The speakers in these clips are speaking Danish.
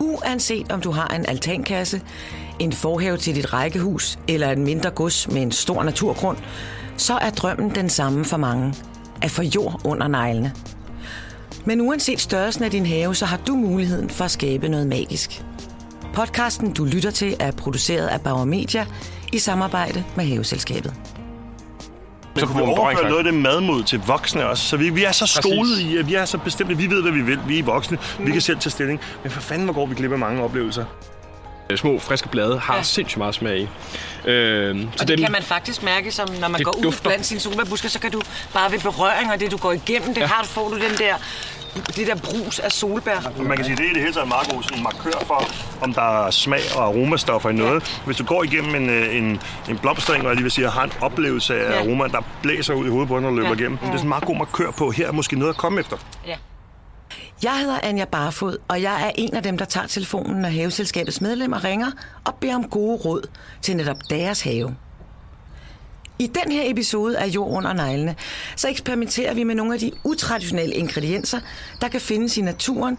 Uanset om du har en altankasse, en forhave til dit rækkehus eller en mindre gods med en stor naturgrund, så er drømmen den samme for mange. At få jord under neglene. Men uanset størrelsen af din have, så har du muligheden for at skabe noget magisk. Podcasten, du lytter til, er produceret af Bauer Media i samarbejde med Haveselskabet. Så kunne vi overføre noget af det madmod til voksne også. Så vi, vi er så skolet i, at vi er så bestemte. Vi ved, hvad vi vil. Vi er voksne. Mm. Vi kan selv tage stilling. Men for fanden, hvor går vi glip af mange oplevelser. Små, friske blade har ja. sindssygt meget smag i. Øh, så og det dem, kan man faktisk mærke, som når man går ud dufter. blandt sine solbærbusker, så kan du bare ved berøring og det, du går igennem, det ja. har, får du den der det der brus af solbær. Man kan sige, det er det hele taget en meget god sådan markør for, om der er smag og aromastoffer i noget. Hvis du går igennem en, øh, en, en blomstring, og jeg lige vil sige, har en oplevelse af ja. aroma, der blæser ud i hovedet på når du løber ja. igennem. Ja. Det er sådan en meget god markør på, her er måske noget at komme efter. Ja. Jeg hedder Anja Barfod, og jeg er en af dem, der tager telefonen, når haveselskabets medlemmer ringer og beder om gode råd til netop deres have. I den her episode af Jord under neglene, så eksperimenterer vi med nogle af de utraditionelle ingredienser, der kan findes i naturen,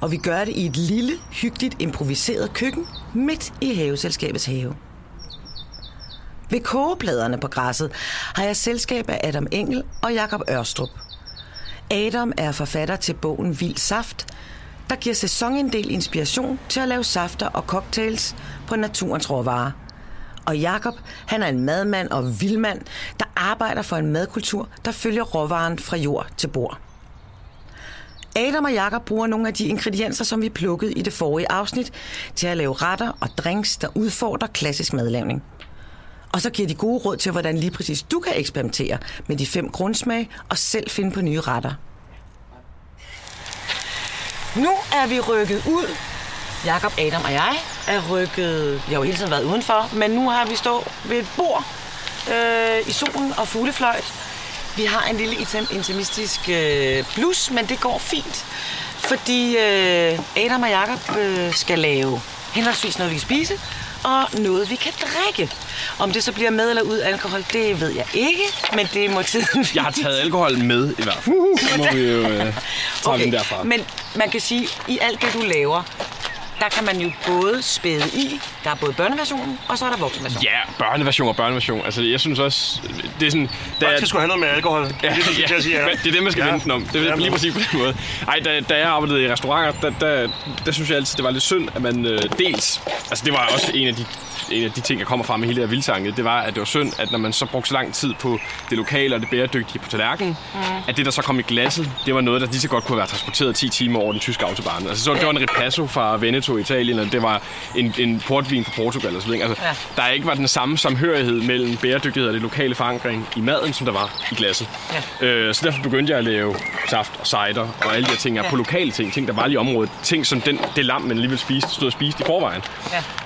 og vi gør det i et lille, hyggeligt, improviseret køkken midt i haveselskabets have. Ved kogepladerne på græsset har jeg selskab af Adam Engel og Jakob Ørstrup. Adam er forfatter til bogen Vild Saft, der giver sæsonindel inspiration til at lave safter og cocktails på naturens råvarer – og Jakob, han er en madmand og vildmand, der arbejder for en madkultur, der følger råvaren fra jord til bord. Adam og Jakob bruger nogle af de ingredienser, som vi plukkede i det forrige afsnit, til at lave retter og drinks, der udfordrer klassisk madlavning. Og så giver de gode råd til, hvordan lige præcis du kan eksperimentere med de fem grundsmag og selv finde på nye retter. Nu er vi rykket ud Jakob, Adam og jeg er rykket, jeg har jo hele tiden været udenfor, men nu har vi stået ved et bord øh, i solen og fuglefløjt. Vi har en lille intimistisk øh, blus, men det går fint, fordi øh, Adam og Jakob øh, skal lave henholdsvis noget, vi kan spise, og noget, vi kan drikke. Om det så bliver med eller ud alkohol, det ved jeg ikke, men det må tiden Jeg har taget alkohol med i hvert fald. Så må vi jo øh, tage okay. den derfra. Men man kan sige, at i alt det, du laver, der kan man jo både spæde i, der er både børneversionen, og så er der voksenversionen. Ja, børneversion og børneversion. Altså, jeg synes også, det er sådan... Der er, skulle have noget med alkohol. Ja, det, er, det, ja, sige, ja. det er det, man skal ja. vente om. Det er ja, lige præcis på den måde. Ej, da, da jeg arbejdede i restauranter, der, der, der synes jeg altid, det var lidt synd, at man øh, dels... Altså, det var også en af de en af de ting, jeg kommer fra med hele det her vildsanget, det var, at det var synd, at når man så brugte så lang tid på det lokale og det bæredygtige på tallerkenen, mm. at det, der så kom i glasset, det var noget, der lige så godt kunne have været transporteret 10 timer over den tyske autobahn. Altså, så, det var en ripasso fra Veneto i Italien, og det var en, en portvin fra Portugal videre. Altså, ja. Der ikke var den samme samhørighed mellem bæredygtighed og det lokale forankring i maden, som der var i glasset. Ja. Øh, så derfor begyndte jeg at lave saft og cider og alle de her ting ja. på lokale ting, ting, der var lige i området. Ting, som den, det lam, man alligevel spiste, stod og spiste i forvejen.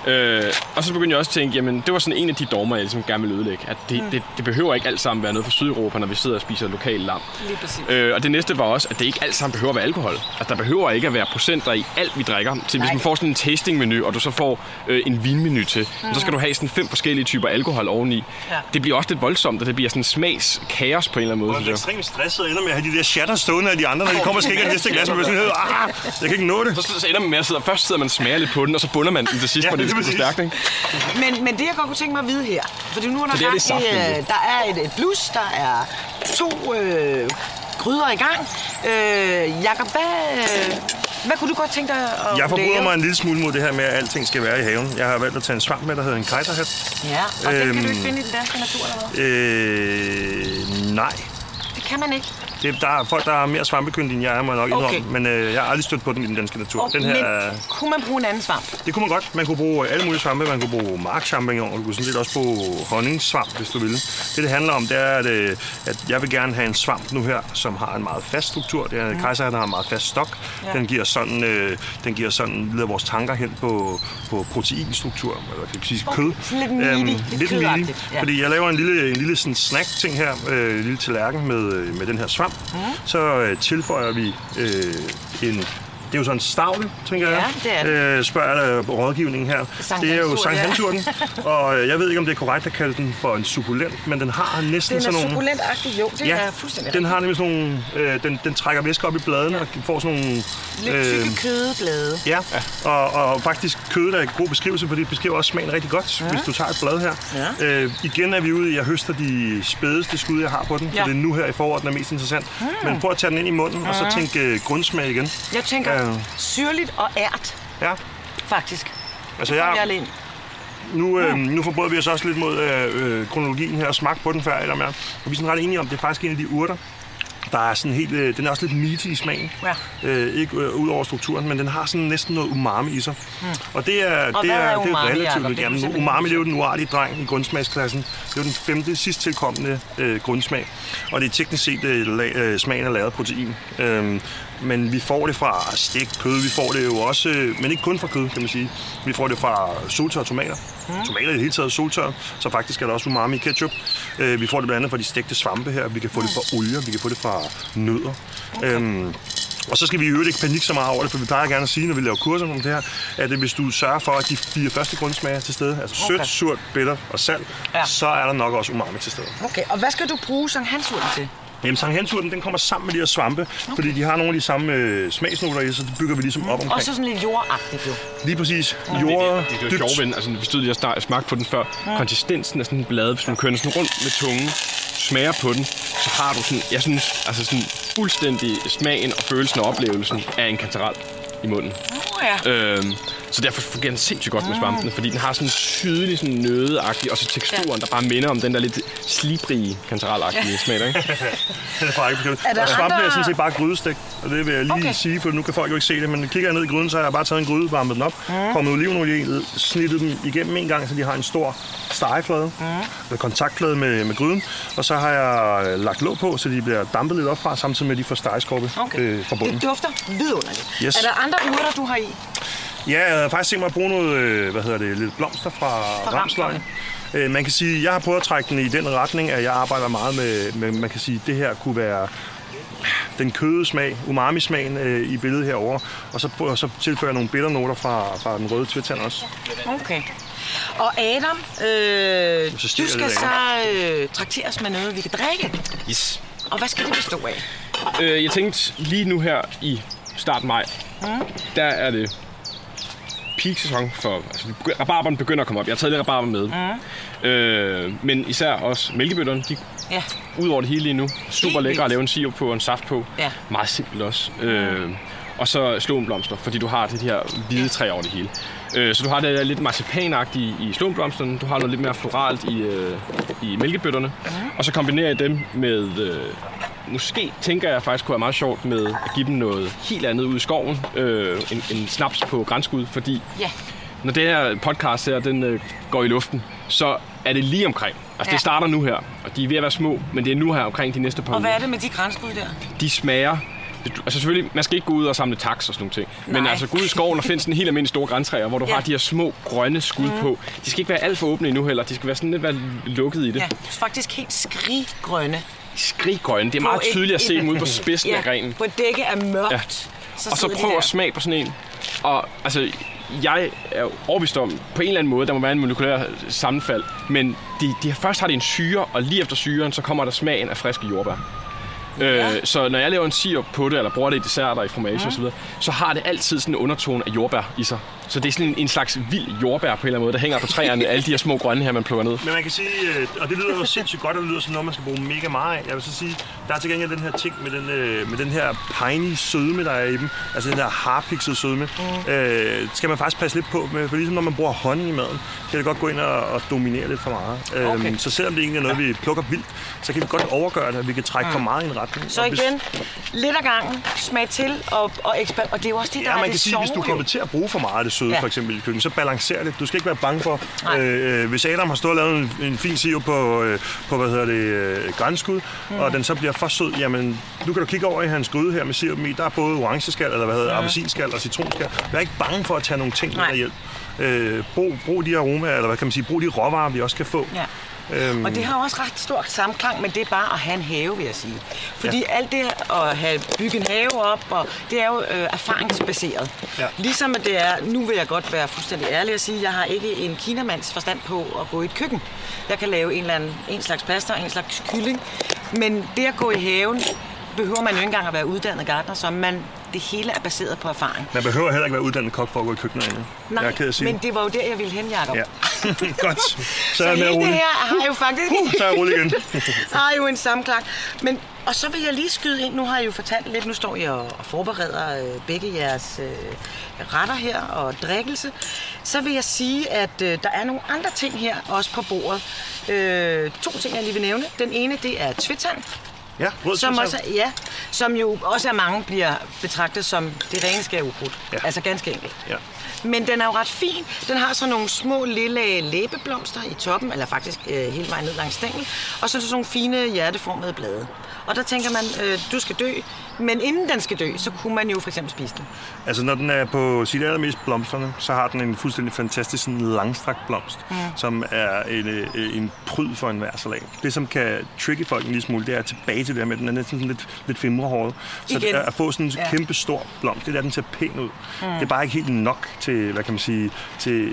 Ja. Øh, og så begyndte jeg også at tænke, jamen det var sådan en af de dogmer, jeg ligesom gerne vil ødelægge. At det, mm. det, det, behøver ikke alt sammen være noget fra Sydeuropa, når vi sidder og spiser lokal lam. Lige præcis. Øh, og det næste var også, at det ikke alt sammen behøver at være alkohol. At der behøver ikke at være procenter i alt, vi drikker. Så hvis man får sådan en tastingmenu, og du så får øh, en vinmenu til, mm. så skal du have sådan fem forskellige typer alkohol oveni. Ja. Det bliver også lidt voldsomt, og det bliver sådan smags kaos på en eller anden måde. Man er ekstremt stresset og ender med at have de der shatter stående af de andre, når de kommer og det næste glas, man sådan, ah, jeg kan ikke nå det. Så, så ender man med at sidde, først sidder man smager lidt på den, og så bunder man den til sidst, ja, hvor det er stærkt. Ikke? Men, men det, jeg godt kunne tænke mig at vide her, fordi nu er der, det er det øh, der er et, et blus, der er to øh, gryder i gang. Øh, Jakob, hvad, øh, hvad kunne du godt tænke dig at Jeg forbryder mig en lille smule mod det her med, at alting skal være i haven. Jeg har valgt at tage en svamp med, der hedder en kejserhat. Ja, og øhm, den kan du ikke finde i den danske natur, eller hvad? Øh, nej. Det kan man ikke. Det, der er folk, der har mere svampekyndig, end jeg er, må jeg nok okay. indrømme. Men øh, jeg har aldrig stødt på den i den danske natur. Okay, den her, men kunne man bruge en anden svamp? Det kunne man godt. Man kunne bruge alle mulige svampe. Man kunne bruge markchampignon, og du kunne sådan set også bruge honningsvamp, hvis du ville. Det, det handler om, det er, at, øh, at jeg vil gerne have en svamp nu her, som har en meget fast struktur. Det er, mm. Kejser, har en meget fast stok. Ja. Den giver sådan, øh, den giver sådan leder vores tanker hen på, på proteinstruktur, eller kan sige kød. Sådan lidt meaty. Øhm, lidt, lidt meaty. Ja. Fordi jeg laver en lille, en lille sådan snack-ting her, øh, en lille tallerken med, øh, med den her svamp. Mm. Så øh, tilføjer vi øh, en Det er jo sådan en stavle, tænker jeg. Ja, det er det. Øh, spørger jeg rådgivningen her. Sankt det er jo Sankt ja. Hansurten, og øh, jeg ved ikke, om det er korrekt at kalde den for en sukulent, men den har næsten Den er sådan nogle... sukulentagtig, jo, det er fuldstændig den har nemlig sådan nogle... Øh, den, den trækker væske op i bladene og får sådan nogle... Lidt tykke kødeblade. Ja, og, og faktisk kødet er en god beskrivelse, fordi det beskriver også smagen rigtig godt, ja. hvis du tager et blad her. Ja. Øh, igen er vi ude i, at jeg høster de spædeste skud, jeg har på den, Ja. så det er nu her i foråret, den er mest interessant. Men prøv at tage den ind i munden, og så tænk øh, grundsmag igen. Jeg tænker Ja. syrligt og ært, Ja, faktisk. altså Jeg jeg, alene. nu, øh, nu forbryder vi os også lidt mod øh, øh, kronologien her og smagt på den før, eller mere. Og vi er sådan ret enige om, det er faktisk en af de urter, der er sådan helt, øh, den er også lidt meaty i smagen. Ja. Øh, ikke øh, ud over strukturen, men den har sådan næsten noget umami i sig. Mm. Og det er, det hvad er, er det er umami, Jacob? relativt. Det du Jamen, simpelthen umami det er jo den uartige dreng i grundsmagsklassen. Det er jo den femte sidst tilkommende øh, grundsmag. Og det er teknisk set øh, la- øh, smagen af lavet protein. Øhm, men vi får det fra stegt kød, vi får det jo også, øh, men ikke kun fra kød, kan man sige. Vi får det fra soltørrede tomater. Mm. Tomater i det hele taget soltørret, så faktisk er der også umami i ketchup. Øh, vi får det blandt andet fra de stegte svampe her, vi kan få det fra olier, vi kan få det fra nødder. Okay. Øhm, og så skal vi i øvrigt ikke panikke så meget over det, for vi plejer gerne at sige, når vi laver kurser om det her, at hvis du sørger for, at de fire første grundsmager er til stede, altså Okay. sødt, surt, bitter og salt, Ja. så er der nok også umami til stede. Okay, og hvad skal du bruge Sankt Hansurten til? Jamen, Sankt Hansurten, den kommer sammen med de her svampe, okay. fordi de har nogle af de samme øh, smagsnoter i, så det bygger vi ligesom op omkring. Også sådan lidt jordagtigt, jo. Lige præcis. Det, Jord, det, det, det er jo sjovt, men altså, vi stod lige og snak- smagte på den før. Konsistensen af sådan en blad, hvis man kører den sådan rundt med tungen, smager på den, så har du sådan, jeg synes, altså sådan fuldstændig smagen og følelsen og oplevelsen af en kantarel i munden. Oh, ja. Øhm, så derfor fungerer den sindssygt godt med svampene, fordi den har sådan en sydlig, sådan nødeagtig, og så teksturen, der bare minder om den der lidt slibrige kantarelagtige smag, der, ikke? Den er faktisk ikke beskrevet. Er Og svampe andre- er sådan set bare grydestegt, og det vil jeg lige Okay. sige, for nu kan folk jo ikke se det, men kigger jeg ned i gryden, så har jeg bare taget en gryde, varmet den op, mm. kommet olivenolie i, snittet dem igennem en gang, så de har en stor stegeflade, mm. eller kontaktflade med, med gryden, og så har jeg øh, lagt låg på, så de bliver dampet lidt op fra, samtidig med at de får stegeskorpe Okay. øh, fra bunden. Det dufter vidunderligt. Yes. Er der andre urter, du har i? Ja, jeg havde faktisk tænkt mig at bruge noget, øh, hvad hedder det, lidt blomster fra, Fra ramsløgn. Øh, Man kan sige, jeg har prøvet at trække den i den retning, at jeg arbejder meget med, med man kan sige, det her kunne være den køde smag, umami-smagen øh, i billedet herover, og så, og så tilføjer jeg nogle bitternoter fra, fra den røde tvirtand også. Okay. Og Adam, øh, Så du skal så øh, trakteres med noget, vi kan drikke. Yes. Og hvad skal det bestå af? Øh, jeg tænkte lige nu her i start maj, der er det peak sæson for... Altså, rabarberen begynder at komme op. Jeg har taget lidt rabarber med. Mm. Øh, men især også mælkebøtterne, de Ja. ud over det hele lige nu. Super lækre at lave en sirup på og en saft på. Ja. Meget simpelt også. Øh, og så slåenblomster, fordi du har det her hvide træ over det hele. Øh, så du har det der lidt marcipanagtige i slåenblomsterne. Du har noget lidt mere floralt i, øh, i mælkebøtterne. Og så kombinerer jeg dem med... Øh, måske tænker jeg faktisk kunne være meget sjovt med at give dem noget helt andet ud i skoven. Øh, en, en snaps på grænskud, fordi Ja. når det her podcast her, den øh, går i luften, så er det lige omkring. Altså, Ja. det starter nu her, og de er ved at være små, men det er nu her omkring de næste par Og hvad er det med de grænskud der? De smager... Altså selvfølgelig, man skal ikke gå ud og samle taks og sådan nogle ting. Men Nej. altså gå ud i skoven og finde sådan en helt almindelig store græntræer, hvor du Ja. har de her små grønne skud mm. på. De skal ikke være alt for åbne endnu heller. De skal være sådan lidt være lukket i det. Ja, faktisk helt skriggrønne. Skriggrønne. Det er meget et- tydeligt at se dem ude på spidsen af grenen. på dække af mørkt. Ja. Ja. Så Og så de prøv at smage på sådan en. Og altså, jeg er overbevist om, på en eller anden måde, der må være en molekylær sammenfald, men de, de, først har de en syre, og lige efter syren, så kommer der smagen af friske jordbær. Øh, så når jeg laver en sirup på det, eller bruger det i desserter, i fromage Mhm. osv., så har det altid sådan en undertone af jordbær i sig. Så det er sådan en, en slags vild jordbær på en eller anden måde, der hænger på træerne, alle de her små grønne her, man plukker ned. Men man kan sige, øh, og det lyder jo sindssygt godt, og det lyder som noget, man skal bruge mega meget af. Jeg vil så sige, der er til gengæld den her ting med den, øh, med den her piney sødme, der er i dem. Altså den her harpixet sødme. Mm. Øh, skal man faktisk passe lidt på med, for ligesom når man bruger honning i maden, kan det godt gå ind og, og dominere lidt for meget. Okay. Øhm, så selvom det egentlig er noget, vi plukker vildt, så kan vi godt overgøre det, at vi kan trække for meget i en retning. Så Og hvis- igen, lidt ad gangen, smag til, og, og, eksper- og det er jo også det, der Ja, er man det kan sige, sjove, hvis du kommer til at bruge for meget af det søde, Ja. ja. for eksempel i køkkenet, så balancer det. Du skal ikke være bange for, Nej. øh, hvis Adam har stået og lavet en, en fin sirup på, øh, på hvad hedder det, øh, grænskud, mm. og den så bliver for sød, jamen, nu kan du kigge over i hans gryde her med sirupen i. Der er både orangeskal, eller hvad hedder, mm. appelsinskal og citronskal. Er ikke bange for at tage nogle ting med hjælp. Øh, brug, brug de aromaer, eller hvad kan man sige, brug de råvarer, vi også kan få. Ja. Øhm, Og det har også ret stor samklang, men det er bare at have en have, vil jeg sige. Fordi ja. alt det at have bygget en have op, og det er jo øh, erfaringsbaseret. Ja. Ligesom at det er, nu vil jeg godt være fuldstændig ærlig og sige, jeg har ikke en kinamands forstand på at gå i et køkken. Jeg kan lave en, eller anden, en slags pasta og en slags kylling. Men det at gå i haven, behøver man jo ikke engang at være uddannet gartner, så man, det hele er baseret på erfaring. Man behøver heller ikke være uddannet kok for at gå i køkkenet. Nej, jeg er ked at sige. men det var jo der, jeg ville hen, Jacob. Ja. Godt. Så, Så er jeg med det her har jo faktisk... Så er jeg igen. har jo en samklang. Men, og så vil jeg lige skyde ind, nu har jeg jo fortalt lidt, nu står jeg og forbereder øh, begge jeres øh, retter her og drikkelse. Så vil jeg sige, at øh, der er nogle andre ting her også på bordet. Øh, to ting, jeg lige vil nævne. Den ene, det er tvittand, Ja, som, også, ja, som jo også af mange bliver betragtet som det rene skærukrudt. Ja. Altså ganske enkelt. Ja. Men den er jo ret fin. Den har sådan nogle små lille læbeblomster i toppen, eller faktisk øh, hele vejen ned langs stængel. Og så sådan nogle fine hjerteformede blade. Og der tænker man, øh, du skal dø. Men inden den skal dø, så kunne man jo for eksempel spise den. Altså, når den er på sit allermest blomsterne, så har den en fuldstændig fantastisk sådan langstrakt blomst, mm. som er en, øh, en pryd for en hver salat. Det, som kan trigge folk en lille smule, det er tilbage til det her med, at den er næsten sådan lidt, lidt fimrehåret. Så Igen. det at få sådan en Ja. kæmpe stor blomst, det er, den ser pæn ud. Mm. Det er bare ikke helt nok til, hvad kan man sige, til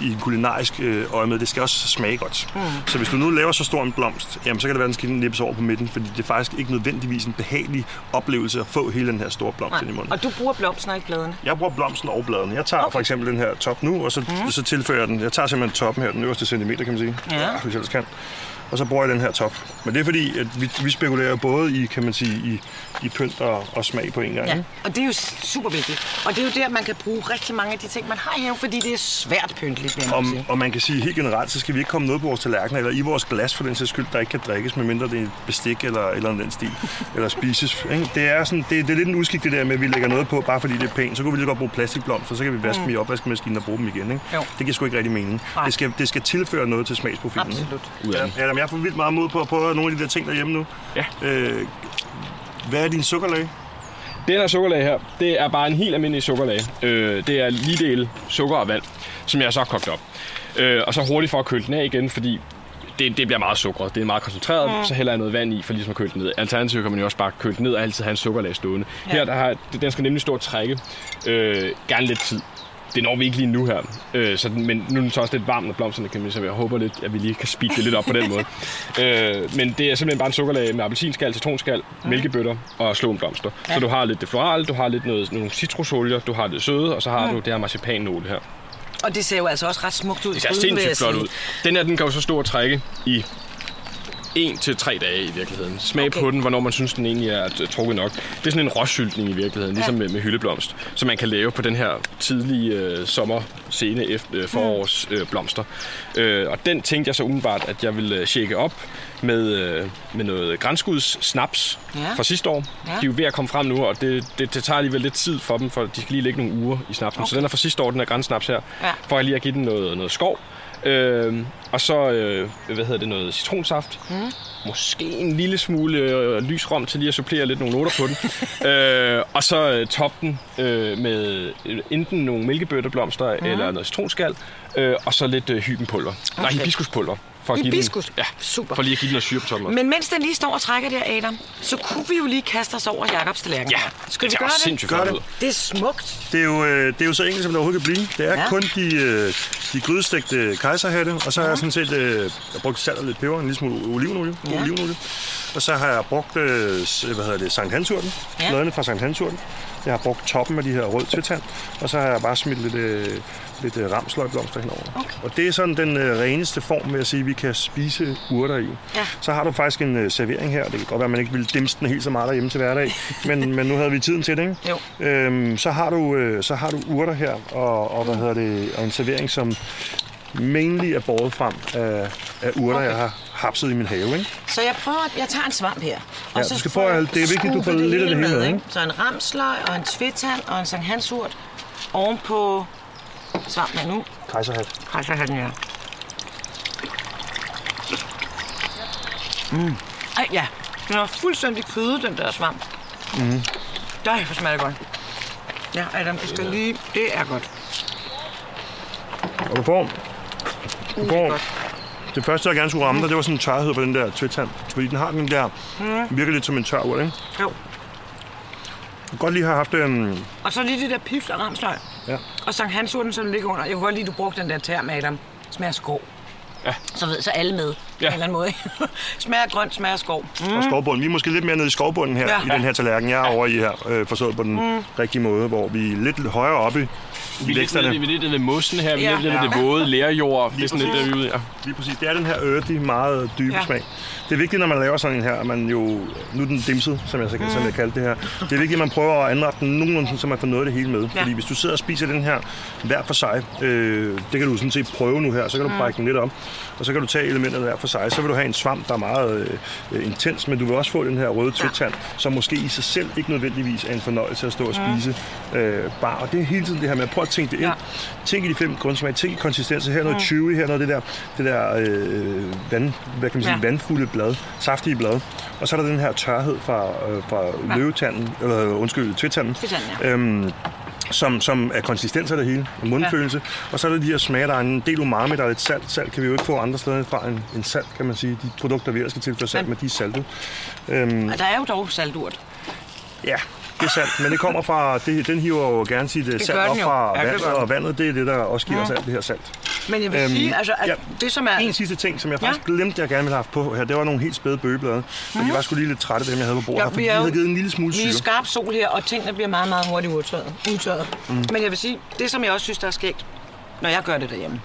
i, i kulinarisk øh, øje med. Det skal også smage godt. Mm. Så hvis du nu laver så stor en blomst, jamen, så kan det være, at den skal nippes over på midten, fordi det er faktisk ikke nødvendigvis en behagelig oplevelse at få hele den her store blomst ind i munden. Og du bruger blomsten og ikke bladene. Jeg bruger blomsten og bladene. Jeg tager okay. for eksempel den her top nu, og så, mm. så tilføjer jeg den. Jeg tager simpelthen toppen her, den øverste centimeter, kan man sige. Ja. Hvis jeg ellers kan. Og så bruger jeg den her top. Men det er fordi, at vi, vi spekulerer både i, kan man sige, i, i pynt og, og smag på en gang. Ja, ikke? og det er jo super vigtigt. Og det er jo der, man kan bruge rigtig mange af de ting, man har i fordi det er svært pynteligt, vil sige. og man kan sige helt generelt, så skal vi ikke komme noget på vores tallerkener, eller i vores glas for den sags skyld, der ikke kan drikkes, medmindre det er et bestik eller, eller den stil, eller spises. Ikke? Det, er sådan, det, det er lidt en uskik det der med, at vi lægger noget på, bare fordi det er pænt. Så kunne vi lige godt bruge plastikblomster, så kan vi vaske mm. dem i opvaskemaskinen og bruge dem igen. Ikke? Jo. Det giver sgu ikke rigtig mening. Nej. Det skal, det skal tilføre noget til smagsprofilen. Absolut. Ja. Adam, jeg får vildt meget mod på at prøve nogle af de der ting derhjemme nu. Ja. Øh, hvad er din sukkerlag? Den her sukkerlag her, det er bare en helt almindelig sukkerlag. Øh, det er lige del sukker og vand, som jeg så har kogt op. Øh, og så hurtigt for at køle den af igen, fordi det, det bliver meget sukkeret. Det er meget koncentreret, mm. så hælder jeg noget vand i, for ligesom at køle den ned. Alternativt kan man jo også bare køle den ned og altid have en sukkerlag stående. Ja. Her der har, den skal nemlig stå og trække. Øh, gerne lidt tid. Det når vi ikke lige nu her. Øh, så, men nu er den så også lidt varm, når blomsterne kan så jeg håber lidt, at vi lige kan speede det lidt op på den måde. Øh, men det er simpelthen bare en sukkerlag med appelsinskal, citronskal, mælkebøtter og slåenblomster. Ja. Så du har lidt det florale, du har lidt noget, nogle citrusolier, du har det søde, og så har du det her marcipannåle her. Og det ser jo altså også ret smukt ud. Det ser sindssygt flot ud. Den her, den kan jo så stå og trække i en til tre dage i virkeligheden. Smag Okay. på den, hvornår man synes, den egentlig er t- trukket nok. Det er sådan en råsyltning i virkeligheden, ligesom med, med hyldeblomst, som man kan lave på den her tidlige øh, sommer, sene efter, øh, forårs øh, blomster. Øh, og den tænkte jeg så umiddelbart, at jeg ville øh, shake op med, øh, med noget grænskuds snaps Ja. fra sidste år. Ja. De er jo ved at komme frem nu, og det, det, det tager alligevel lidt tid for dem, for de skal lige ligge nogle uger i snapsen. Okay. Så den er fra sidste år, den her grænsnaps her, Ja. for lige at give den noget, noget skov. Øh, og så, øh, hvad hedder det, noget citronsaft. Mm. Måske en lille smule øh, lys rom til lige at supplere lidt nogle noter på den. øh, og så øh, top den øh, med øh, enten nogle mælkebøtteblomster mm. eller noget citronskal. Øh, og så lidt øh, hybenpulver. Okay. Nej, hibiskuspulver. For at give Hibiskus? Den, ja, Super. For lige at give den noget syre på toppen. også. Men mens den lige står og trækker der, Adam, så kunne vi jo lige kaste os over Jakobs tallerken. ja, Skal vi det er gøre også det? sindssygt Gør flot det. ud. Det er smukt. Det er, jo, øh, det er jo så enkelt, som det overhovedet kan blive. Det er Ja. ja. kun de, øh, de grydestegte kejserhatte, og så har jeg sådan set øh, jeg har brugt salt og lidt peber, en lille smule olivenolie. Ja. Ja. olivenolie. Og så har jeg brugt øh, s- hvad hedder det, Sankt Hansurten, Ja. ja. fra Sankt Hansurten. Jeg har brugt toppen af de her rød tvetand, og så har jeg bare smidt lidt, øh, lidt øh, ramsløgblomster henover. Okay. Og det er sådan den øh, reneste form, vil jeg sige, vi kan spise urter i. Ja. Så har du faktisk en øh, servering her. Det kan godt være, at man ikke vil dimse den helt så meget derhjemme til hverdag, men, men nu havde vi tiden til det, ikke? Jo. Øhm, så, har du, øh, så har du urter her, og, og, hvad hedder det, og en servering, som mainly er båret frem af, af urter, Okay. jeg har hapset i min have. Ikke? Så jeg prøver, jeg tager en svamp her. Ja, du skal prøve det er vigtigt, du får lidt af det hele med, ikke? ikke? Så en ramsløg og en tvetand og en Sankt Hansurt ovenpå svampen her nu. Kejserhat. Kejserhatten, ja. Mm. Ej, ja. Den er fuldstændig kødet, den der svamp. Mm. Der hvor smager det godt. Ja, Adam, du skal lige... Det er godt. Og du får, du Uh, får godt. Det første, jeg gerne skulle ramme dig, det var sådan en tørhed på den der tvætand. Fordi den har den der, virker lidt som en tør urt, ikke? Jo. Jeg kan godt lige have haft øhm, Og så lige det der pift og ramsløg. Ja. Og Sankt Hansurten, som ligger under. Jeg kunne godt lide, at du brugte den der term, Adam. Smager skov. Ja. Så ved så alle med, ja. på Ja. en eller anden måde. smager grønt, smager skov. Mm. og skovbunden. Vi er måske lidt mere nede i skovbunden her, Ja. ja. i den her tallerken, jeg er over i her, øh, forstået på den mm. rigtige måde, hvor vi er lidt højere oppe i, Vi er lidt, væksterne. vi er lidt ved mosen her, vi er Ja. lidt ved Ja. det våde lærjord. Det er sådan lidt, der vi er ude. Ja. Lige præcis. Det er den her earthy, meget dybe Ja. ja. smag. Det er vigtigt, når man laver sådan en her, at man jo... Nu er den dimset, som jeg, mm. som jeg kaldte det her. Det er vigtigt, at man prøver at anrette den nogenlunde, sådan, så man får noget af det hele med. Ja. Fordi hvis du sidder og spiser den her hver for sig, øh, det kan du sådan set prøve nu her, så kan du brække den lidt om, og så kan du tage elementerne hver for sig. Så vil du have en svamp, der er meget øh, intens, men du vil også få den her røde tvætand, som måske i sig selv ikke nødvendigvis er en fornøjelse at stå og spise. Øh, bare. Og det er hele tiden det her med at prøve at tænke det ind. Ja. Tænk i de fem grundsmag, tænk i konsistenser. Her er noget chewy, her er noget det der, det der øh, vand, hvad kan man sige, Ja. vandfulde blad, saftige blad. Og så er der den her tørhed fra, øh, fra ja. løvetanden, eller undskyld. Tvætanden, ja. Øhm, som, som er konsistens af det hele, og mundfølelse. Ja. Og så er der de her smage, der er en del umami, der er lidt salt. Salt kan vi jo ikke få andre steder fra end, end salt, kan man sige. De produkter, vi ellers skal tilføre salt Men- med, de er saltet. Øhm, Og der er jo dog salturt. ja, det er salt, men det kommer fra, det, den hiver jo gerne sit det salt gør op fra Ja, det vandet, og vandet, det er det, der også giver os alt det her salt. Men jeg vil Øhm, sige, altså, at ja. det som er... En sidste ting, som jeg Ja. faktisk glemte, jeg gerne ville have haft på her, det var nogle helt spæde bøgeblade. Men de var sgu lige lidt trætte, dem jeg havde på bordet Ja, her, fordi vi de havde givet en lille smule Vi er syre. skarp sol her, og tingene bliver meget, meget hurtigt udtørret. udtørret. Mm. Men jeg vil sige, det som jeg også synes, der er skægt, når jeg gør det derhjemme,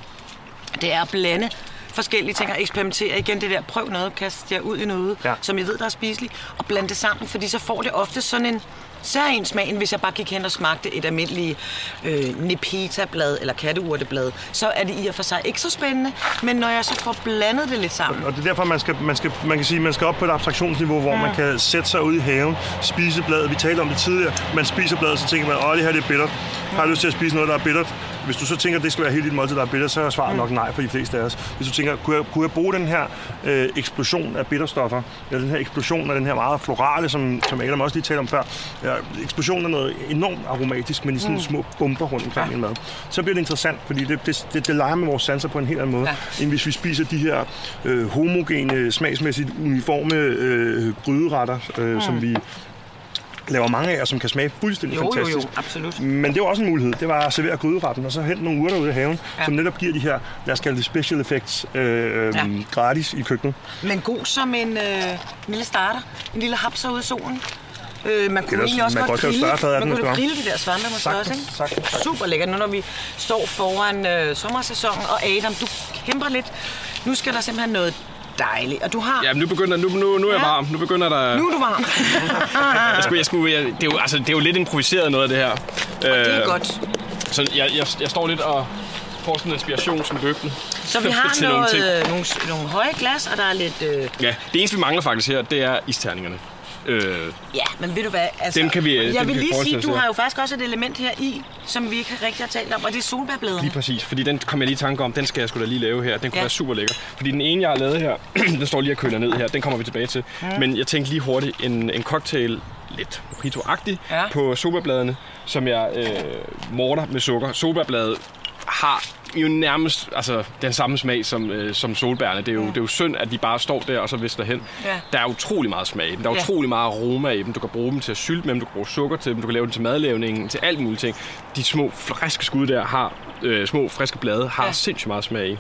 det er at blande forskellige ting og eksperimentere igen det der, prøv noget, kast jer ud i noget, Ja. som jeg ved, der er spiseligt, og blande det sammen, fordi så får det ofte sådan en særlig smag, end hvis jeg bare gik hen og smagte et almindeligt øh, nepeta-blad eller katteurteblad, så er det i og for sig ikke så spændende, men når jeg så får blandet det lidt sammen, Og det er derfor, man, skal, man, skal, man kan sige, man skal op på et abstraktionsniveau, hvor man kan sætte sig ud i haven, spise bladet. Vi talte om det tidligere. Man spiser bladet, så tænker man, åh, det her det er bittert. Har jeg lyst til at spise noget, der er bittert? Hvis du så tænker, at det skal være hele dit måltid, der er bittert, så er svaret nok nej for de fleste af os. Hvis du tænker, kunne jeg, kunne jeg bruge den her øh, eksplosion af bitterstoffer, eller den her eksplosion af den her meget florale, som, som Adam også lige talte om før, ja, eksplosionen af noget enormt aromatisk, men i sådan små bomber rundt omkring ja. en mad, så bliver det interessant, fordi det, det, det, det leger med vores sanser på en helt anden måde, Ja. end hvis vi spiser de her øh, homogene, smagsmæssigt uniforme øh, gryderetter, øh, mm. som vi laver mange af, og som kan smage fuldstændig jo, jo, fantastisk. jo, absolut. Men det var også en mulighed. Det var at servere gryderetten, og så hente nogle urter ud af haven, Ja. som netop giver de her, lad os kalde det special effects, øh, øh, Ja. gratis i køkkenet. Men god som en, øh, lille starter. En lille hapser ude i solen. Øh, man kunne egentlig også man godt grille, større man kunne grille de der svampe måske også, ikke? sagtens, sagtens. Super lækkert, nu når vi står foran øh, sommersæsonen. Og Adam, du kæmper lidt. Nu skal der simpelthen noget dejligt. Og du har... Ja, men nu begynder, nu, nu, nu er jeg Ja. varm. Nu begynder der... Nu er du varm. Jeg skulle, jeg skulle, jeg, det, er jo, altså, det er jo lidt improviseret noget af det her. det er Øh, godt. Så jeg, jeg, jeg står lidt og får sådan en inspiration som løbende. Så vi har nogle noget, øh, nogle, nogle høje glas, og der er lidt... Øh, Ja, det eneste vi mangler faktisk her, det er isterningerne. Øh, ja, men ved du hvad? Altså, Dem kan vi- dem Jeg kan vil vi lige sige, du har jo faktisk også et element her i, som vi ikke rigtig har talt om, og det er solbærbladene. lige præcis, fordi den kom jeg lige i tanke om, den skal jeg sgu da lige lave her. Den kunne Ja. være super lækker. Fordi den ene, jeg har lavet her, den står lige og køler ned her, den kommer vi tilbage til. Mm. Men jeg tænkte lige hurtigt, en, en cocktail, lidt mojito-agtig, Ja. på solbærbladene, som jeg øh, morter med sukker. Solbærbladet har jo nærmest altså, den samme smag som, øh, som solbærne. Det er, jo, det er jo synd, at de bare står der og så visner hen. Ja. Der er utrolig meget smag i dem. Der er Ja. utrolig meget aroma i dem. Du kan bruge dem til at sylte med dem, du kan bruge sukker til dem, du kan lave dem til madlavningen, til alt muligt ting. De små friske skud der har, øh, små friske blade, har Ja. ja. sindssygt meget smag i.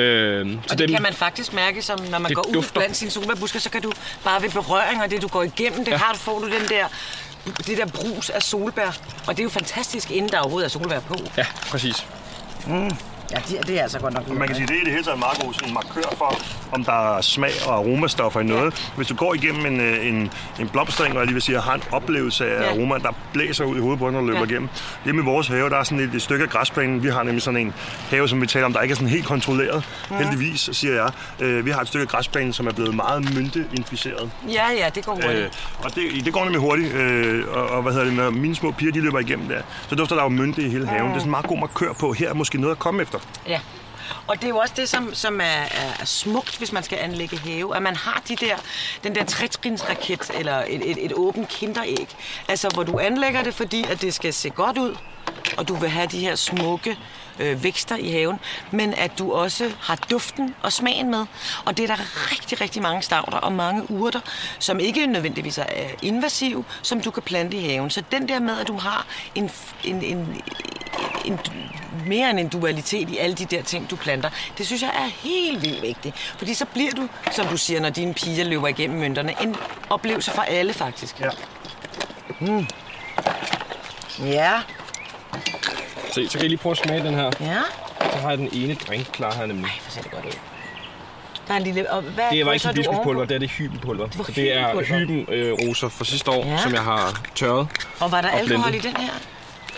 Øh, så Og det kan man faktisk mærke, som når man går ud dufter. blandt sine solbærbusker, så kan du bare ved berøring og det, du går igennem, det ja. har, får du den der, det der brus af solbær. Og det er jo fantastisk, inden der overhovedet er solbær på. Ja, præcis. Ja, det, det er altså godt nok. Man kan sige, det er det hele taget en meget god sådan markør for, om der er smag og aromastoffer i noget. Hvis du går igennem en, øh, en, en blomstring, og jeg lige vil sige, har en oplevelse af Ja. aroma, der blæser ud i hovedet på når du løber Ja. igennem. Det med vores have, der er sådan et, et stykke af græsplænen. Vi har nemlig sådan en have, som vi taler om, der ikke er sådan helt kontrolleret. Heldigvis, siger jeg. Øh, vi har et stykke af græsplænen, som er blevet meget mynteinficeret. Ja, ja, det går hurtigt. Øh, og det, det går nemlig hurtigt, øh, og, og hvad hedder det, når mine små piger de løber igennem der, så dufter der jo mynte i hele haven. Det er sådan en meget god markør på, her er måske noget at komme efter. Ja. Og det er jo også det, som, som er, er smukt, hvis man skal anlægge have, at man har de der, den der trætrinsraket eller et, et, et åbent kinderæg. Altså, hvor du anlægger det, fordi at det skal se godt ud, og du vil have de her smukke øh, vækster i haven, men at du også har duften og smagen med. Og det er der rigtig, rigtig mange stavter og mange urter, som ikke nødvendigvis er invasive, som du kan plante i haven. Så den der med, at du har en, en, en, en, mere end en dualitet i alle de der ting, du planter, det synes jeg er helt vildt vigtigt. Fordi så bliver du, som du siger, når dine piger løber igennem mønterne, en oplevelse for alle faktisk. Ja. Ja, Se, så kan I lige prøve at smage den her. ja. Så har jeg den ene drink klar her nemlig. Ej, hvor ser det godt ud. Der er en lille... Og hvad Det var ikke hibiskuspulver, det er det hybenpulver. var Så det er hybenroser fra sidste år, Ja. som jeg har tørret. Og var der og alkohol i den her?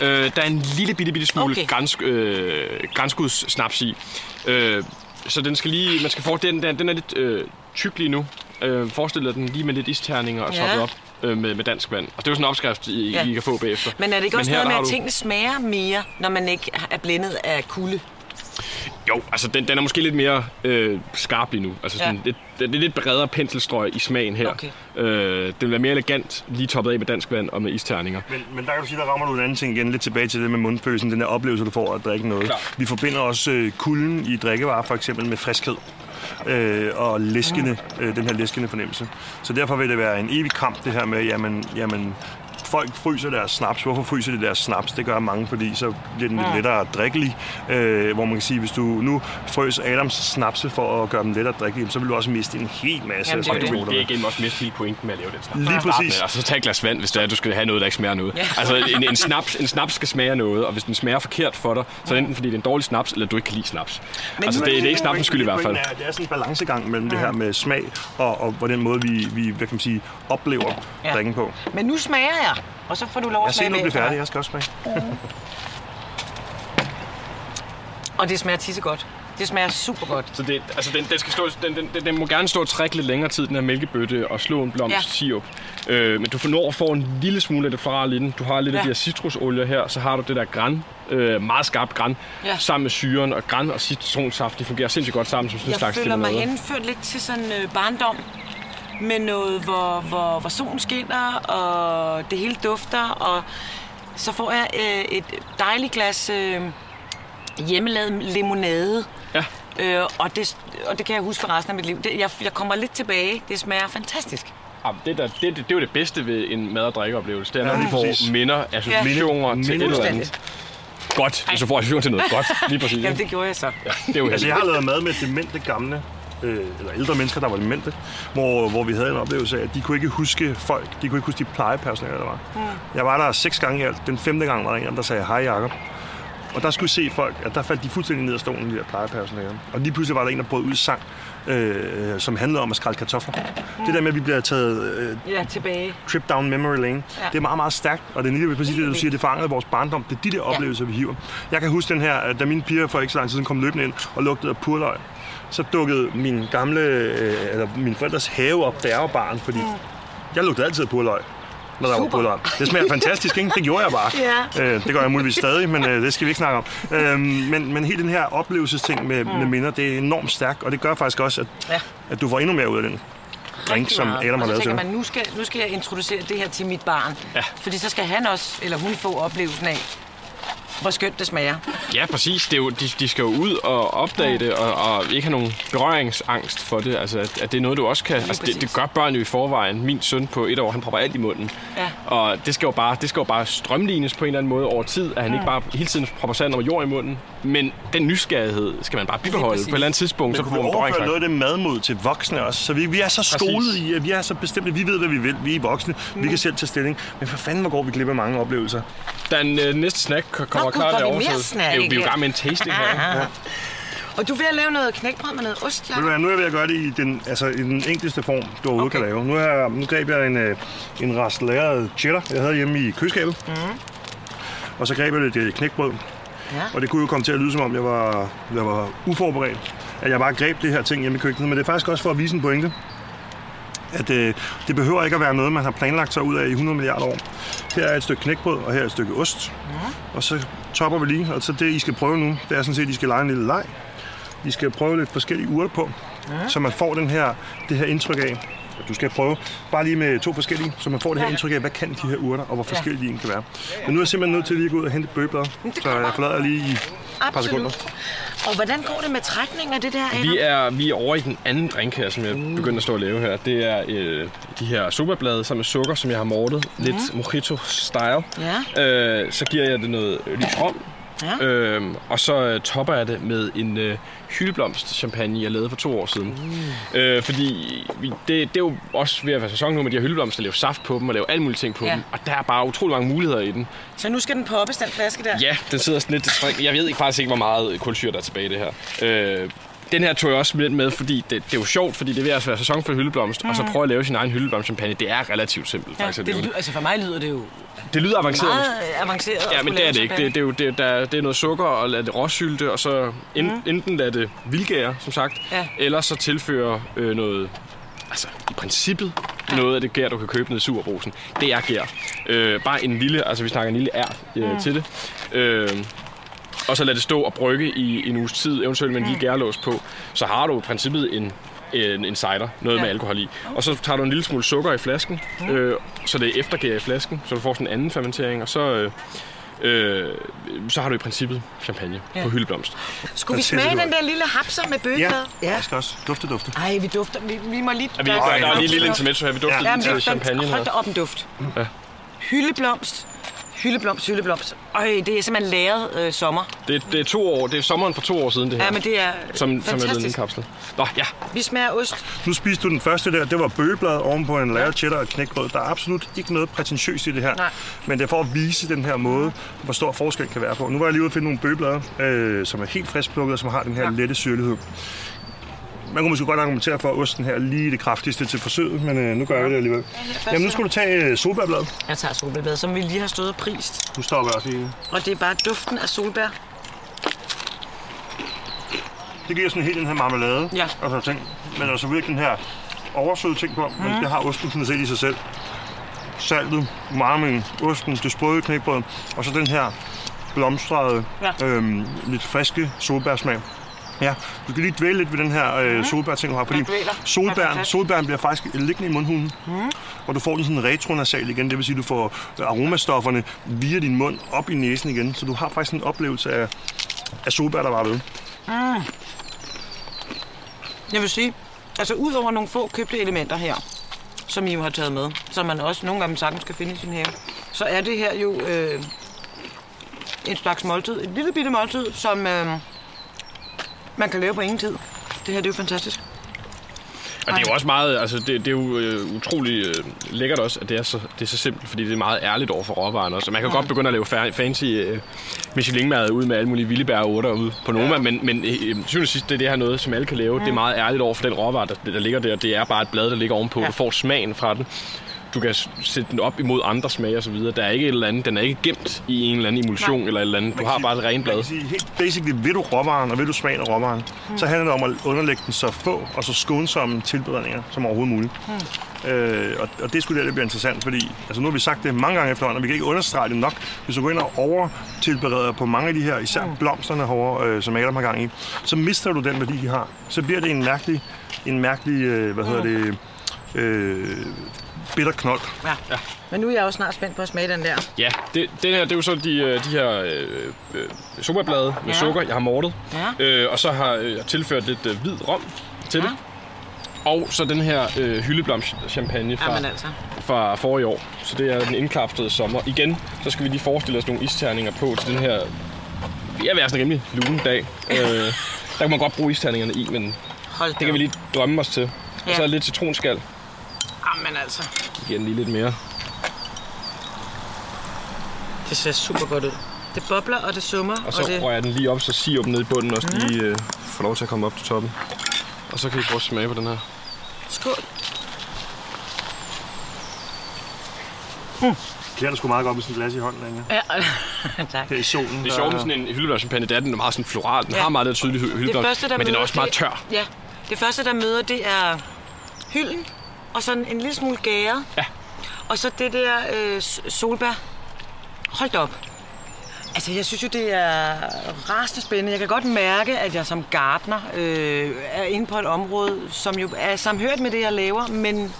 Øh, der er en lille bitte, bitte smule Okay. græns, øh, grænskudssnaps i. Øh, så den skal lige, man skal få, den, den, den er lidt øh, tyk lige nu. Øh, forestil dig den lige med lidt isterninger og Ja. toppet op øh, med, med dansk vand. Og det er jo sådan en opskrift, I, Ja. I kan få bagefter. Men er det ikke også noget med, at du- tingene smager mere, når man ikke er blændet af kulde? Jo, altså den, den er måske lidt mere øh, skarp lige nu. Altså sådan, Ja. ja. det, det er lidt bredere penselstrøg i smagen her. Okay. Øh, den vil være mere elegant, lige toppet af med dansk vand og med isterninger. Men, men der kan du sige, der rammer du en anden ting igen, lidt tilbage til det med mundfølelsen, den der oplevelse, du får at drikke noget. Klar. Vi forbinder også øh, kulden i drikkevarer, for eksempel med friskhed øh, og læskende, øh, den her læskende fornemmelse. Så derfor vil det være en evig kamp, det her med, jamen, jamen folk fryser deres snaps. Hvorfor fryser de deres snaps? Det gør mange, fordi så bliver den lidt lettere drikkelig. Øh, hvor man kan sige, hvis du nu frøs Adams snapse for at gøre dem lettere drikkelige, så vil du også miste en hel masse Jamen, det af det. Du vil igen også miste hele pointen med at lave den snaps. Lige præcis. Med, og så tag et glas vand, hvis det er, du skal have noget, der ikke smager noget. Ja. Altså en, en, snaps, en snaps skal smage noget, og hvis den smager forkert for dig, så er det enten fordi det er en dårlig snaps, eller du ikke kan lide snaps. Men altså det, det er ikke snapsens skyld i hvert fald. er, Det er sådan en balancegang mellem det her med smag og, og på den måde, vi, vi hvad kan man sige, oplever Ja. ja. drikken på. Men nu smager jeg, og så får du lov Jeg at ser smage nu blive bagefter. færdig. Jeg skal også smage. Og det smager tisse godt. Det smager super godt. Så det, altså den, den, skal stå, den, den, den, den må gerne stå og trække lidt længere tid, den her mælkebøtte, og slå en blomst Ja. sirup. Øh, men du får når at få en lille smule af det florale i den. Du har lidt Ja. af de her citrusolier her, så har du det der græn, øh, meget skarpt græn, Ja. sammen med syren, og græn og citronsaft, de fungerer sindssygt godt sammen som sådan en Jeg slags føler mig henført lidt til sådan øh, barndom. Med noget, hvor, hvor, hvor solen skinner, og det hele dufter, og så får jeg øh, et dejligt glas øh, hjemmelavet limonade. Ja. Øh, og, det, og det kan jeg huske for resten af mit liv. Det, jeg, jeg kommer lidt tilbage. Det smager fantastisk. Ja, det, der, det, det, det er jo det bedste ved en mad- og drikkeoplevelse. Det er, når Ja, lige får præcis. minder, associationer Minde- til et eller andet. Godt, hvis du får associationer til noget godt. Lige præcis. Jamen, det gjorde jeg så. Ja, det er jo Altså, jeg har lavet mad med demente gamle, øh, eller ældre mennesker, der var demente, hvor, hvor vi havde en oplevelse af, at de kunne ikke huske folk. De kunne ikke huske de plejepersonale, der var. Mm. Jeg var der seks gange i alt. Den femte gang var der en, der sagde, hej Jacob. Og der skulle se folk, at der faldt de fuldstændig ned af stolen, de der plejepersonale. Og lige pludselig var der en, der brød ud i sang, øh, som handlede om at skrælle kartofler. Mm. Det der med, at vi bliver taget øh, Ja, tilbage. trip down memory lane. Ja. Ja. Det er meget, meget stærkt, og det er lige præcis det, du siger, det fangede vores barndom. Det er de der oplevelser, vi hiver. Jeg kan huske den her, da mine piger for ikke så lang tid siden kom løbende ind og lugtede af purløg. Så dukkede min gamle, øh, eller min forældres have op, da jeg var barn, fordi jeg lugtede altid af purløg når der var Super. purløg. Det smager fantastisk, ikke? Det gjorde jeg bare. Ja. Øh, det gør jeg muligvis stadig, men øh, det skal vi ikke snakke om. Øh, men, men hele den her oplevelsesting med, mm. med minder, det er enormt stærkt, og det gør faktisk også, at, Ja. at du får endnu mere ud af den drink, som. Adam har lavet til man, nu skal, nu skal jeg introducere det her til mit barn. Ja. Fordi så skal han også, eller hun få oplevelsen af, hvor skønt det smager. Ja, præcis. Det er jo, de, de skal jo ud og opdage det, og, og ikke have nogen berøringsangst for det. Altså, at, at det er noget, du også kan... Altså, det, det gør børn jo i forvejen. Min søn på et år, han propper alt i munden. Ja. Og det skal, jo bare, det skal jo bare strømlignes på en eller anden måde over tid, at han ikke bare hele tiden propper sand og jord i munden. Men den nysgerrighed skal man bare bibeholde på et eller andet tidspunkt. så Men får kunne vi man overføre noget af det madmod til voksne også? Så vi, vi er så skolet i, at vi er så bestemte. Vi ved, hvad vi vil. Vi er voksne. Vi kan selv tage stilling. Men for fanden, hvor går vi glip af mange oplevelser? Den øh, næste snack kommer Nå, klar får derovre, mere så snack, er jo, vi er jo gang med en tasting her. Aha. Og du er ved at lave noget knækbrød med noget ost, ja? Ved du hvad, nu er jeg ved at gøre det i den, altså, i den enkleste form, du overhovedet Okay. kan lave. Nu, er, jeg- nu greb jeg en, øh, en rest lagret cheddar, jeg havde hjemme i køleskabet. Mm. Og så greb jeg lidt knækbrød. Ja. Og det kunne jo komme til at lyde som om, jeg var, jeg var uforberedt. At jeg bare greb det her ting hjemme i køkkenet. Men det er faktisk også for at vise en pointe. At øh, det behøver ikke at være noget, man har planlagt sig ud af i 100 milliarder år. Her er et stykke knækbrød, og her er et stykke ost. Og så topper vi lige. Og så det, I skal prøve nu, det er sådan set, at I skal lege en lille leg. I skal prøve lidt forskellige urter på, så man får den her, det her indtryk af, Du skal prøve bare lige med to forskellige, så man får det her indtryk af, hvad kan de her urter, og hvor forskellige de egentlig kan være. Men nu er jeg simpelthen nødt til lige at gå ud og hente bøgeblad, så jeg forlader lige i et par sekunder. Og hvordan går det med trækningen af det der, Adam? Vi er, vi er over i den anden drink her, som jeg begynder at stå og lave her. Det er øh, de her sobablade sammen med sukker, som jeg har mortet. Lidt mojito-style. Ja. Øh, så giver jeg det noget lys rom. Ja. Øhm, og så øh, topper jeg det med en øh, hyldeblomst champagne, jeg lavede for to år siden. Mm. Øh, fordi vi, det, det er jo også ved at være sæson nu med de her hyldeblomster, lave saft på dem og lave alle mulige ting på Ja. dem. Og der er bare utrolig mange muligheder i den. Så nu skal den poppes, den flaske der? Ja, den sidder sådan lidt. Jeg ved ikke faktisk ikke, hvor meget kulsyre der er tilbage i det her. Øh, den her tog jeg også lidt med, fordi det, det er jo sjovt, fordi det er ved at være sæson for hyldeblomst, og så prøve at lave sin egen hyldeblomstchampagne. Det er relativt simpelt, Ja, faktisk. det, lyder, altså for mig lyder det jo det lyder avanceret. meget avanceret. at Ja, men det er det ikke. Det, det, er jo, det, der, det er noget sukker og lade det råsylte, og så en, mm. enten lade det vildgære, som sagt, Ja. eller så tilføre øh, noget, altså i princippet, noget af det gær, du kan købe nede i Superbrusen. Det er gær. Øh, bare en lille, altså vi snakker en lille ært øh, mm. til det. Øh, og så lade det stå og brygge i en uges tid, eventuelt med en lille gærlås på. Så har du i princippet en, en, en cider, noget ja. med alkohol i. Og så tager du en lille smule sukker i flasken, øh, så det er eftergær i flasken, så du får sådan en anden fermentering, og så... Øh, Øh, så har du i princippet champagne ja. på hyldeblomst. Skulle vi smage den der lille hapser med Ja, bøgeblad? jeg skal også dufte, dufte. Ej, vi dufter. Vi, vi må lige... Ja, vi, gøre- der, der er lige en lille Ja. intermezzo her. Vi dufter Ja, ja, til er champagne. Hold da op en duft. Ja. Hyldeblomst. Hyldeblomst, hyldeblomst. Øj, det er simpelthen læret øh, sommer. Det, det er to år. Det er sommeren for to år siden, det her. Ja, men det er som, som er blevet fantastisk. indkapslet. Nå, ja. Vi smager ost. Nu spiste du den første der, det var bøgeblad oven på en lavet cheddar og knækbrød. Der er absolut ikke noget prætentiøst i det her. Nej. Men det er for at vise den her måde, hvor stor forskel kan være på. Nu var jeg lige ude og finde nogle bøgeblade, øh, som er helt friskplukket, og som har den her Ja. lette syrlighed. Man kunne måske godt argumentere for, at osten her er lige det kraftigste til forsøget, men øh, nu gør vi det alligevel. Jamen, nu skal du tage øh, solbærbladet. Jeg tager solbærblad, som vi lige har stået og prist. Nu stopper jeg også lige. Og det er bare duften af solbær. Det giver sådan helt den her marmelade Ja. og sådan ting. Men er selvfølgelig ikke den her oversøde ting på, mm. men det har osten sådan set i sig selv. Saltet, umamien, osten, det sprøde knækbrød, og så den her blomstrede, Ja. øhm, lidt friske solbærsmag. Ja, du kan lige dvæle lidt ved den her øh, solbær-ting, du har, fordi solbæren, solbæren bliver faktisk liggende i mundhulen, mm. og du får den sådan retronasal igen, det vil sige, du får aromastofferne via din mund op i næsen igen, så du har faktisk en oplevelse af, af solbær, der var ved. Jeg vil sige, altså ud over nogle få købte elementer her, som I jo har taget med, som man også nogle af dem sagtens skal finde i sin have, så er det her jo øh, en slags måltid, et lille bitte måltid, som øh, man kan lave på ingen tid. Det her det er jo fantastisk. Og det er jo også meget, altså det, det er jo øh, utrolig øh, lækkert også, at det er, så, det er så simpelt, fordi det er meget ærligt over for råvaren også. Og man kan godt begynde at lave fa- fancy øh, Michelin-mad ud med alle mulige vilde bær og urter ude på Noma, ja. men, men øh, syvende og sidst, det er det her noget, som alle kan lave. Mm. Det er meget ærligt over for den råvare, der, der ligger der. Det er bare et blad, der ligger ovenpå. Ja. Du får smagen fra den. Du kan sætte den op imod andre smage og så videre. Der er ikke et eller andet, den er ikke gemt i en eller anden emulsion Nej. eller et eller andet. Du har bare et rent blad. sige, helt basically, vil du råvaren, og vil du smagen af råvaren, mm. så handler det om at underlægge den så få og så skånsomme tilberedninger som overhovedet muligt. Mm. Øh, og, og det skulle det, der bliver interessant, fordi altså nu har vi sagt det mange gange efterhånden, og vi kan ikke understrege det nok. Hvis du går ind og overtilbereder på mange af de her, især mm. blomsterne herovre, øh, som Adam har gang i, så mister du den værdi, de har. Så bliver det en mærkelig, en mærkelig øh, hvad hedder det, øh, bitter knold. Ja. ja. Men nu er jeg jo snart spændt på at smage den der. Ja, det, det her det er jo så de, øh, de her øh, øh, med Ja. sukker, jeg har mortet. Ja. Øh, og så har øh, jeg tilført lidt øh, hvid rom til Ja. det. Og så den her øh, hyldeblomst champagne fra, Jamen altså. fra forrige år. Så det er den indklapsede sommer. Igen, så skal vi lige forestille os nogle isterninger på til den her... Jeg vil være sådan en rimelig lune dag. øh, der kan man godt bruge isterningerne i, men Hold det kan vi lige drømme os til. Ja. Ja. Og så lidt citronskal. Jamen altså. Giver den lige lidt mere. Det ser super godt ud. Det bobler, og det summer, Og så og det... rører jeg den lige op, så sirup ned i bunden også lige øh, får lov til at komme op til toppen. Og så kan I prøve at smage på den her. Skål. Det her er sgu meget godt med sådan et glas i hånden, Anja. Ja, tak. Her i solen. Det er sjovt med sådan en hyldeblomstchampagne, det er den er meget sådan floral. Den Ja. har meget der tydelig hy- hyldeblomst, men den er også meget det- tør. Ja, det første, der møder, det er hylden, og sådan en lille smule gære. Ja. Og så det der øh, solbær. Hold da op. Altså, jeg synes jo, det er rasende spændende. Jeg kan godt mærke, at jeg som gartner øh, er inde på et område, som jo er samhørt med det, jeg laver, men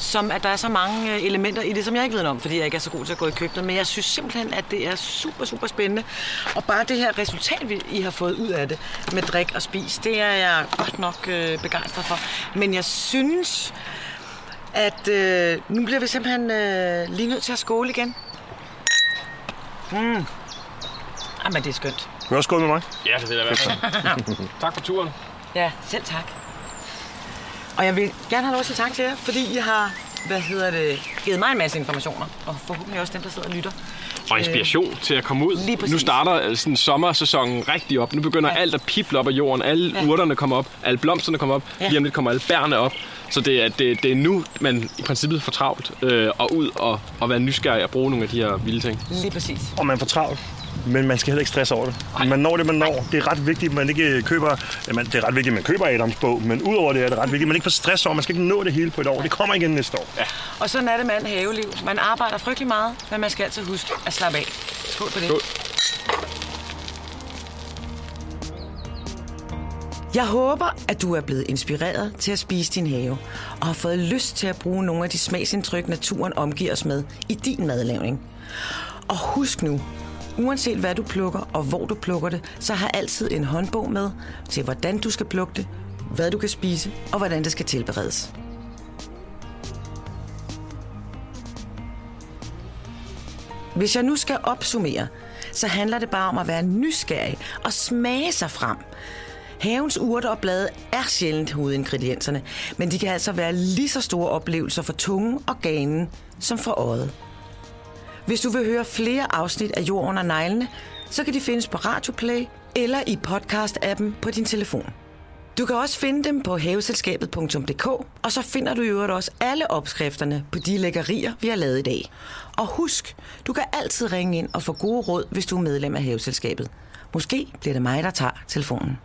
som at der er så mange øh, elementer i det, som jeg ikke ved noget om, fordi jeg ikke er så god til at gå i køkkenet. Men jeg synes simpelthen, at det er super, super spændende. Og bare det her resultat, vi I har fået ud af det med drik og spis, det er jeg godt nok øh, begejstret for. Men jeg synes, at øh, nu bliver vi simpelthen øh, lige nødt til at skåle igen. Mm. Jamen, det er skønt. Vil du også skåle med mig? Ja, det vil jeg i hvert fald. tak for turen. Ja, selv tak. Og jeg vil gerne have lov at sige tak til jer, fordi I har hvad hedder det, givet mig en masse informationer, og forhåbentlig også dem, der sidder og lytter. Og inspiration til at komme ud. Nu starter øh, sådan, sommersæsonen rigtig op. Nu begynder Ja. alt at pible op af jorden. Alle Ja. urterne kommer op. Alle blomsterne kommer op. Ja. Lige om lidt kommer alle bærne op. Så det er, det, det er nu, man i princippet får travlt øh, og ud og, og være nysgerrig og bruge nogle af de her vilde ting. Lige præcis. Og man får travlt. Men man skal heller ikke stresse over det. Man når det, man når. Det er ret vigtigt, at man ikke køber... Jamen, det er ret vigtigt, at man køber Adams bog, men udover det er det ret vigtigt, at man ikke får stress over. Man skal ikke nå det hele på et år. Det kommer igen næste år. Ja. Og sådan er det med alt haveliv. Man arbejder frygtelig meget, men man skal altid huske at slappe af. Skål på det. Skål. Jeg håber, at du er blevet inspireret til at spise din have, og har fået lyst til at bruge nogle af de smagsindtryk, naturen omgiver os med i din madlavning. Og husk nu, uanset hvad du plukker og hvor du plukker det, så har altid en håndbog med til, hvordan du skal plukke det, hvad du kan spise og hvordan det skal tilberedes. Hvis jeg nu skal opsummere, så handler det bare om at være nysgerrig og smage sig frem. Havens urter og blade er sjældent hovedingredienserne, men de kan altså være lige så store oplevelser for tungen og ganen som for øjet. Hvis du vil høre flere afsnit af Jord under neglene, så kan de findes på Radioplay eller i podcast-appen på din telefon. Du kan også finde dem på haveselskabet.dk, og så finder du i øvrigt også alle opskrifterne på de lækkerier, vi har lavet i dag. Og husk, du kan altid ringe ind og få gode råd, hvis du er medlem af Haveselskabet. Måske bliver det mig, der tager telefonen.